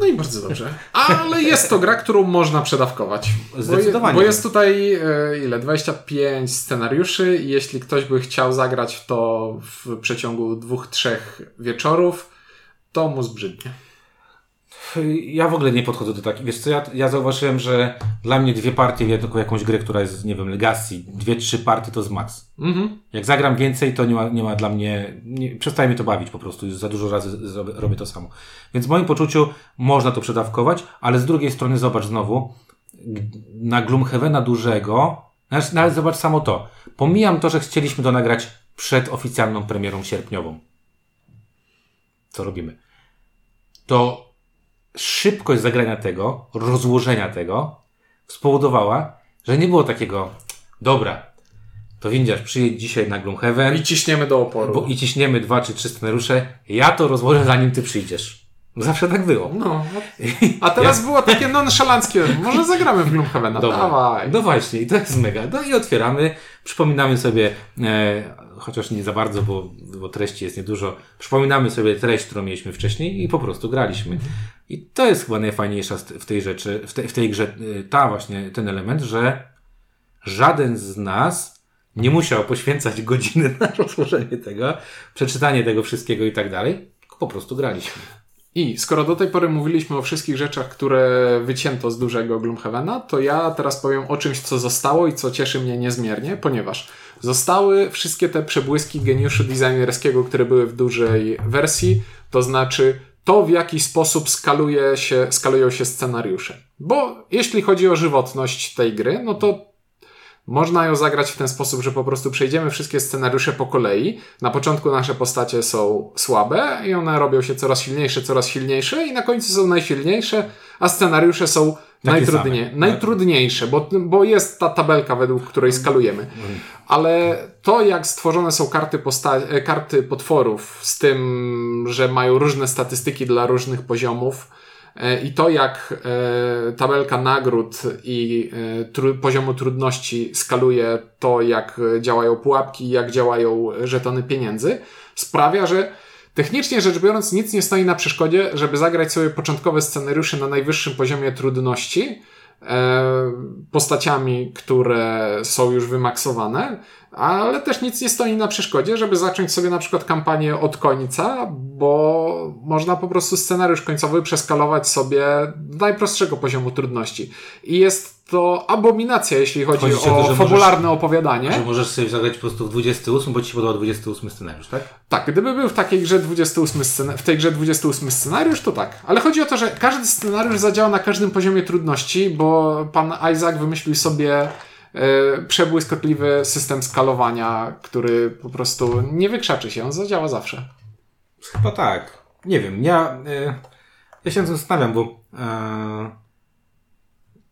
No i bardzo dobrze. Ale jest to gra, którą można przedawkować. Zdecydowanie. Bo jest tutaj e, ile? 25 scenariuszy i jeśli ktoś by chciał zagrać w to w przeciągu dwóch, trzech wieczorów, to mu zbrzydnie. Ja w ogóle nie podchodzę do takich. Wiesz co, ja, ja zauważyłem, że dla mnie dwie partie w jedną- jakąś grę, która jest, nie wiem, Legacy, dwie, trzy partie to jest max. Mhm. Jak zagram więcej, to nie ma, nie ma dla mnie, nie, przestaje mnie to bawić po prostu, już za dużo razy zrobię, robię to samo. Więc w moim poczuciu można to przedawkować, ale z drugiej strony zobacz znowu, na Gloomhavena dużego, nawet, nawet zobacz samo to. Pomijam to, że chcieliśmy to nagrać przed oficjalną premierą sierpniową. Co robimy? To szybkość zagrania tego, rozłożenia tego spowodowała, że nie było takiego, dobra, to windziarz przyjedź dzisiaj na Gloomhaven I ciśniemy do oporu. bo, i ciśniemy dwa czy trzy scenariusze, ja to rozłożę zanim ty przyjdziesz. Zawsze tak było. No. A teraz było takie nonszalanckie. Może zagramy w Gloomhavena. Dobra. Dawaj. No właśnie, i to jest mega. No i otwieramy, przypominamy sobie, e, chociaż nie za bardzo, bo, bo treści jest niedużo, przypominamy sobie treść, którą mieliśmy wcześniej i po prostu graliśmy. I to jest chyba najfajniejsza w tej rzeczy, w, te, w tej grze, y, ta właśnie, ten element, że żaden z nas nie musiał poświęcać godziny na rozłożenie tego, przeczytanie tego wszystkiego i tak dalej, po prostu graliśmy. I skoro do tej pory mówiliśmy o wszystkich rzeczach, które wycięto z dużego Gloomhavena, to ja teraz powiem o czymś, co zostało i co cieszy mnie niezmiernie, ponieważ zostały wszystkie te przebłyski geniuszu designerskiego, które były w dużej wersji, to znaczy to, w jaki sposób skaluje się, skalują się scenariusze. Bo jeśli chodzi o żywotność tej gry, no to można ją zagrać w ten sposób, że po prostu przejdziemy wszystkie scenariusze po kolei. Na początku nasze postacie są słabe i one robią się coraz silniejsze, coraz silniejsze i na końcu są najsilniejsze, a scenariusze są najtrudniej, najtrudniejsze, bo, bo jest ta tabelka, według której skalujemy. Ale to, jak stworzone są karty, posta- karty potworów z tym, że mają różne statystyki dla różnych poziomów, I to, jak e, tabelka nagród i e, tru poziomu trudności skaluje to, jak działają pułapki, jak działają żetony pieniędzy, sprawia, że technicznie rzecz biorąc nic nie stoi na przeszkodzie, żeby zagrać sobie początkowe scenariusze na najwyższym poziomie trudności, postaciami, które są już wymaksowane, ale też nic nie stoi na przeszkodzie, żeby zacząć sobie na przykład kampanię od końca, bo można po prostu scenariusz końcowy przeskalować sobie do najprostszego poziomu trudności. I jest to abominacja, jeśli chodzi, chodzi o, to, fabularne możesz, opowiadanie. Że możesz sobie zagrać po prostu w 28, bo ci się podoba 28 scenariusz, tak? Tak, gdyby był w takiej grze 28 scenariusz, w tej grze 28 scenariusz, to tak. Ale chodzi o to, że każdy scenariusz zadziała na każdym poziomie trudności, bo pan Isaac wymyślił sobie przebłyskotliwy system skalowania, który po prostu nie wykrzaczy się, on zadziała zawsze. Chyba tak. Nie wiem, ja, e, ja się zastanawiam, bo e,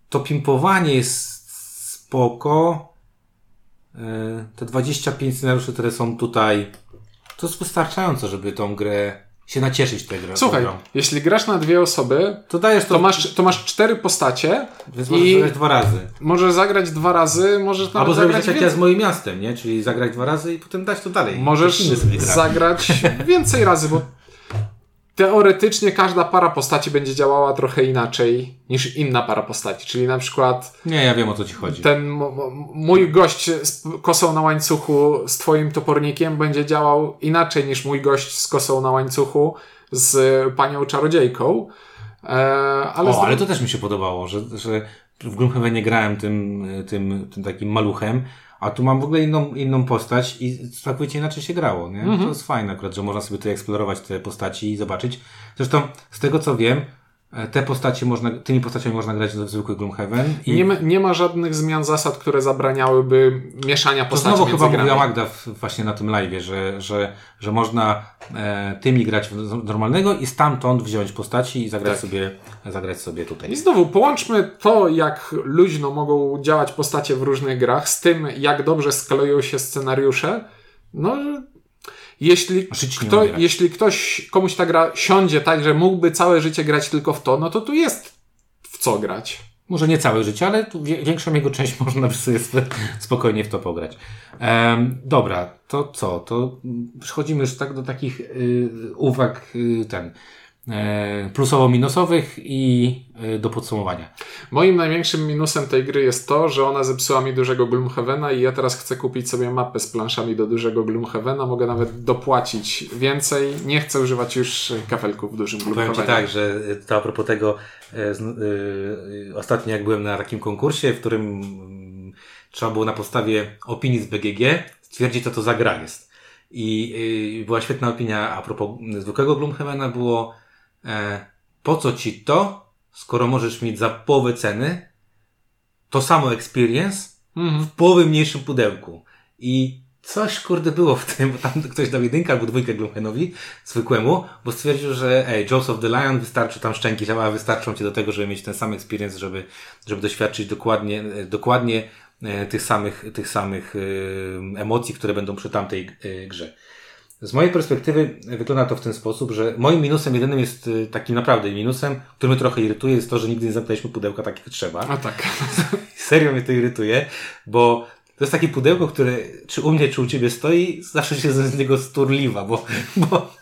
to pimpowanie jest spoko. Te 25 scenariuszy, które są tutaj, to jest wystarczająco, żeby tą grę się nacieszyć tę grę. Słuchaj, jeśli grasz na dwie osoby, to, dajesz to... to, masz, to masz cztery postacie. Więc możesz i zagrać dwa razy. Możesz zagrać dwa razy, możesz nawet Albo zagrać tak jak z moim miastem, nie? Czyli zagrać dwa razy i potem dać to dalej. Możesz zagrać więcej razy, bo teoretycznie każda para postaci będzie działała trochę inaczej niż inna para postaci. Czyli na przykład. Nie, ja wiem o co ci chodzi. Ten mój gość z kosą na łańcuchu z twoim topornikiem będzie działał inaczej niż mój gość z kosą na łańcuchu z panią czarodziejką. E, ale, o, ale to też mi się podobało, że, że w Gloomhavenie grałem tym, tym, tym takim maluchem, a tu mam w ogóle inną, inną postać i całkowicie inaczej się grało, nie? Mm -hmm. To jest fajne akurat, że można sobie tutaj eksplorować te postaci i zobaczyć. Zresztą, z tego co wiem, te postacie można, tymi postaciami można grać w zwykły Gloomhaven. I... Nie, ma, nie ma żadnych zmian zasad, które zabraniałyby mieszania postaci. To znowu chyba mówiła Magda właśnie na tym live, że, że, że można e, tymi grać w normalnego i stamtąd wziąć postaci i zagrać, tak. sobie, zagrać sobie tutaj. I znowu połączmy to, jak luźno mogą działać postacie w różnych grach, z tym, jak dobrze skalują się scenariusze. No, jeśli, kto, jeśli ktoś, komuś ta gra siądzie tak, że mógłby całe życie grać tylko w to, no to tu jest w co grać. Może nie całe życie, ale większą jego część można by sobie spokojnie w to pograć. Ehm, dobra, to co? To przechodzimy już tak do takich y, uwag y, ten plusowo-minusowych i e, do podsumowania. Moim największym minusem tej gry jest to, że ona zepsuła mi dużego Gloomhavena i ja teraz chcę kupić sobie mapę z planszami do dużego Gloomhavena. Mogę nawet dopłacić więcej. Nie chcę używać już kafelków w dużym Gloomhavenie. Powiem Ci tak, że to a propos tego, e, ostatnio jak byłem na takim konkursie, w którym mm, trzeba było na podstawie opinii z BGG stwierdzić, co to za gra jest. I była świetna opinia a propos zwykłego Gloomhavena, było e, po co ci to, skoro możesz mieć za połowę ceny to samo experience mhm. w połowę mniejszym pudełku. I coś kurde było w tym, bo tam ktoś dał jedynkę albo dwójkę Gloomhenowi, zwykłemu, bo stwierdził, że ej, Jaws of the Lion wystarczy tam szczęki działa, wystarczą ci do tego, żeby mieć ten sam experience, żeby, żeby doświadczyć dokładnie, dokładnie e, tych samych, tych samych e, emocji, które będą przy tamtej e, grze. Z mojej perspektywy wygląda to w ten sposób, że moim minusem jedynym jest y, takim naprawdę minusem, który mnie trochę irytuje, jest to, że nigdy nie zamknęliśmy pudełka tak jak trzeba. A tak. Serio mnie to irytuje, bo to jest takie pudełko, które czy u mnie, czy u ciebie stoi, zawsze się z niego sturliwa, bo, bo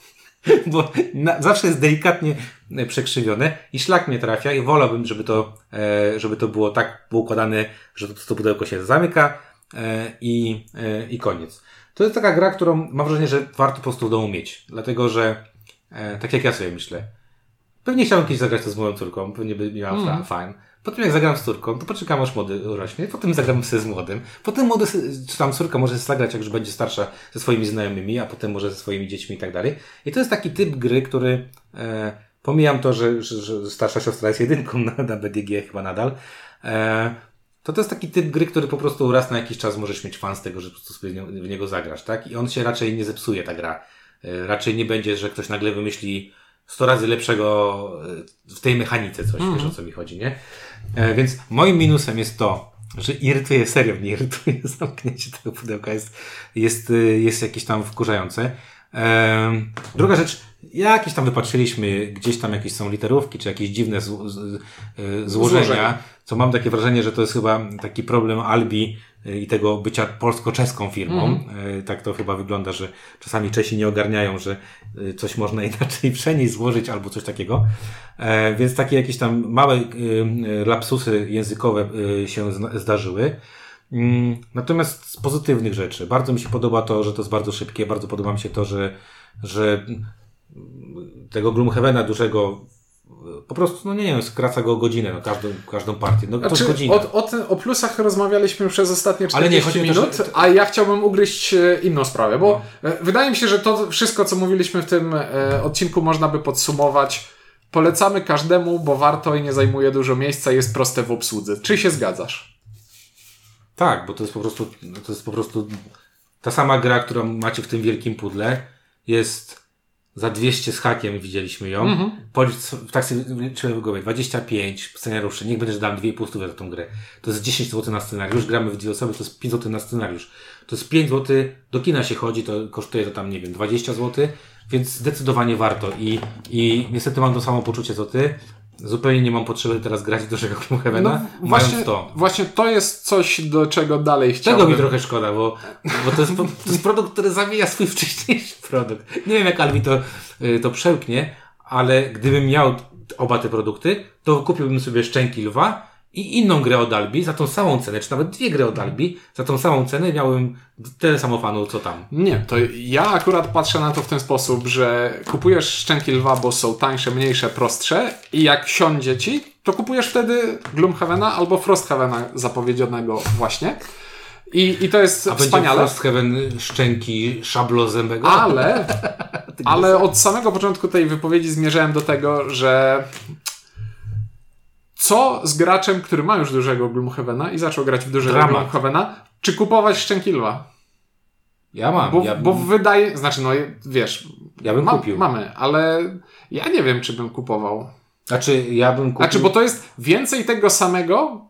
bo na, zawsze jest delikatnie e, przekrzywione i szlak mnie trafia i wolałbym, żeby to, e, żeby to było tak poukładane, że to, to pudełko się zamyka e, i, i koniec. To jest taka gra, którą mam wrażenie, że warto po prostu w domu mieć, dlatego że e, tak jak ja sobie myślę, pewnie chciałbym kiedyś zagrać to z moją córką, pewnie by miała mm. fajn. Potem jak zagram z córką, to poczekam aż młody urośnie, potem zagram sobie z młodym, potem młody, czy tam córka może zagrać, jak już będzie starsza ze swoimi znajomymi, a potem może ze swoimi dziećmi i tak dalej. I to jest taki typ gry, który, e, pomijam to, że, że, że starsza siostra jest jedynką na, na BDG chyba nadal, e, to to jest taki typ gry, który po prostu raz na jakiś czas możesz mieć fan z tego, że po prostu sobie w niego zagrasz, tak? I on się raczej nie zepsuje, ta gra. E, raczej nie będzie, że ktoś nagle wymyśli 100 razy lepszego e, w tej mechanice coś, mm. wiesz o co mi chodzi, nie? E, więc moim minusem jest to, że irytuje, serio mnie irytuje zamknięcie tego pudełka, jest, jest, jest jakieś tam wkurzające. E, druga rzecz, jakieś tam wypatrzyliśmy, gdzieś tam jakieś są literówki, czy jakieś dziwne z, z, z, złożenia, co mam takie wrażenie, że to jest chyba taki problem Albi i tego bycia polsko-czeską firmą. Mm. Tak to chyba wygląda, że czasami Czesi nie ogarniają, że e, coś można inaczej przenieść, złożyć albo coś takiego. E, więc takie jakieś tam małe lapsusy językowe się zdarzyły. Mm, natomiast z pozytywnych rzeczy. Bardzo mi się podoba to, że to jest bardzo szybkie. Bardzo podoba mi się to, że, że tego Gloomhavena dużego po prostu, no nie wiem, skraca go o godzinę, no każdą, każdą partię. No znaczy, to godzinę. O, o, o plusach rozmawialiśmy przez ostatnie 40 nie, minut, to, że... a ja chciałbym ugryźć e, inną sprawę, bo no. E, wydaje mi się, że to wszystko, co mówiliśmy w tym e, odcinku, można by podsumować. Polecamy każdemu, bo warto i nie zajmuje dużo miejsca, jest proste w obsłudze. Czy się zgadzasz? Tak, bo to jest po prostu, to jest po prostu ta sama gra, którą macie w tym wielkim pudle, jest za 200 z hakiem widzieliśmy ją. Mm-hmm. Policz, tak sobie liczyłem w głowie, 25 scenariuszy, niech będziesz dam 2,5 stówy za tą grę. To jest 10 zł na scenariusz, gramy w dwie osoby, to jest 5 zł na scenariusz. To jest 5 zł, do kina się chodzi, to kosztuje to tam, nie wiem, 20 zł, więc zdecydowanie warto. I, i niestety mam to samo poczucie co ty, zupełnie nie mam potrzeby teraz grać dużego Gloomhavena, no, właśnie, to. Właśnie to jest coś, do czego dalej chciałbym. Tego mi trochę szkoda, bo, bo to, jest, to jest produkt, który zabija swój wcześniejszy produkt. Nie wiem, jak Albi to, y, to przełknie, ale gdybym miał oba te produkty, to kupiłbym sobie Szczęki Lwa i inną grę od Albi za tą samą cenę, czy nawet dwie gry od Albi za tą samą cenę miałem tyle samo fanów, co tam. Nie, to ja akurat patrzę na to w ten sposób, że kupujesz Szczęki Lwa, bo są tańsze, mniejsze, prostsze i jak siądzie ci, to kupujesz wtedy Gloomhavena albo Frosthavena zapowiedzianego właśnie. I, I to jest A wspaniale. A Frosthaven szczęki szablozębego? Ale, ale od samego początku tej wypowiedzi zmierzałem do tego, że co z graczem, który ma już dużego Gloomhavena i zaczął grać w dużego Dramat. Gloomhavena, czy kupować Szczękilwa? Ja mam. Bo, ja bo wydaje, znaczy no wiesz, ja bym ma, kupił. Mamy, ale ja nie wiem, czy bym kupował. Znaczy, ja bym kupił. Znaczy, bo to jest więcej tego samego,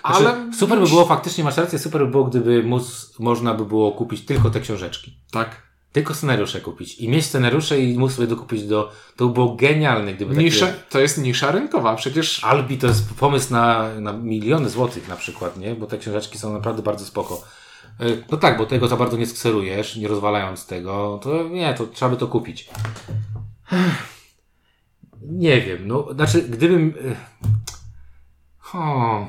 znaczy, ale. Super by było, faktycznie masz rację, super by było, gdyby móc, można by było kupić tylko te książeczki. Tak. Tylko scenariusze kupić. I mieć scenariusze i móc sobie dokupić do... To by było genialne, gdyby Nisza, takie... To jest nisza rynkowa, przecież... Albi to jest pomysł na, na miliony złotych na przykład, nie? Bo te książeczki są naprawdę bardzo spoko. E, no tak, bo tego za bardzo nie skserujesz, nie rozwalając tego, to nie, to trzeba by to kupić. Nie wiem, no, znaczy, gdybym... O,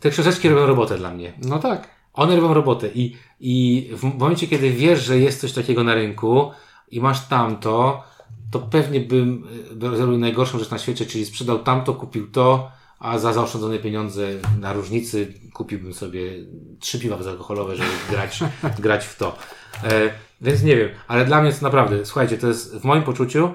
te książeczki robią robotę dla mnie. No tak. One robią robotę i, i w momencie, kiedy wiesz, że jest coś takiego na rynku i masz tamto, to pewnie bym e, zrobił najgorszą rzecz na świecie, czyli sprzedał tamto, kupił to, a za zaoszczędzone pieniądze na różnicy kupiłbym sobie trzy piwa bezalkoholowe, żeby grać, grać w to. E, więc nie wiem, ale dla mnie jest naprawdę, słuchajcie, to jest w moim poczuciu,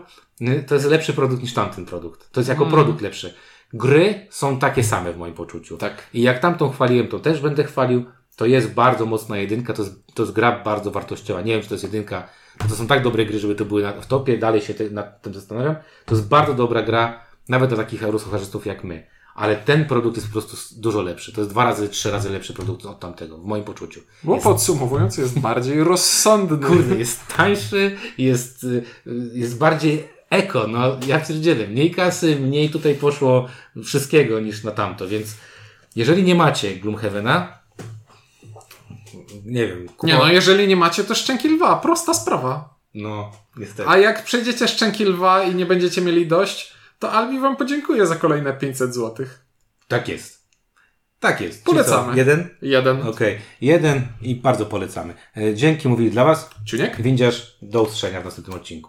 to jest lepszy produkt niż tamten produkt. To jest jako mm. produkt lepszy. Gry są takie same w moim poczuciu. Tak. I jak tamtą chwaliłem, to też będę chwalił to jest bardzo mocna jedynka, to jest, to jest gra bardzo wartościowa. Nie wiem, czy to jest jedynka, to są tak dobre gry, żeby to były na, w topie, dalej się te, nad tym zastanawiam. To jest bardzo dobra gra, nawet dla takich ruschocharzystów jak my. Ale ten produkt jest po prostu dużo lepszy. To jest dwa razy, trzy razy lepszy produkt od tamtego, w moim poczuciu. Bo jest... podsumowując, jest bardziej rozsądny. Kurde, jest tańszy, jest, y, jest bardziej eko, no ja pierdzielę. Mniej kasy, mniej tutaj poszło wszystkiego niż na tamto, więc jeżeli nie macie Gloomhavena, nie wiem. Kupowa... Nie, no jeżeli nie macie, to szczęki lwa. Prosta sprawa. No, niestety. A jak przejdziecie Szczęki Lwa i nie będziecie mieli dość, to Albi wam podziękuję za kolejne 500 zł. Tak jest. Tak jest. Polecamy. Jeden? Jeden. Okej. Jeden i bardzo polecamy. E, Dzięki mówili dla Was. Ciuniek? Windziarz, do usłyszenia w następnym odcinku.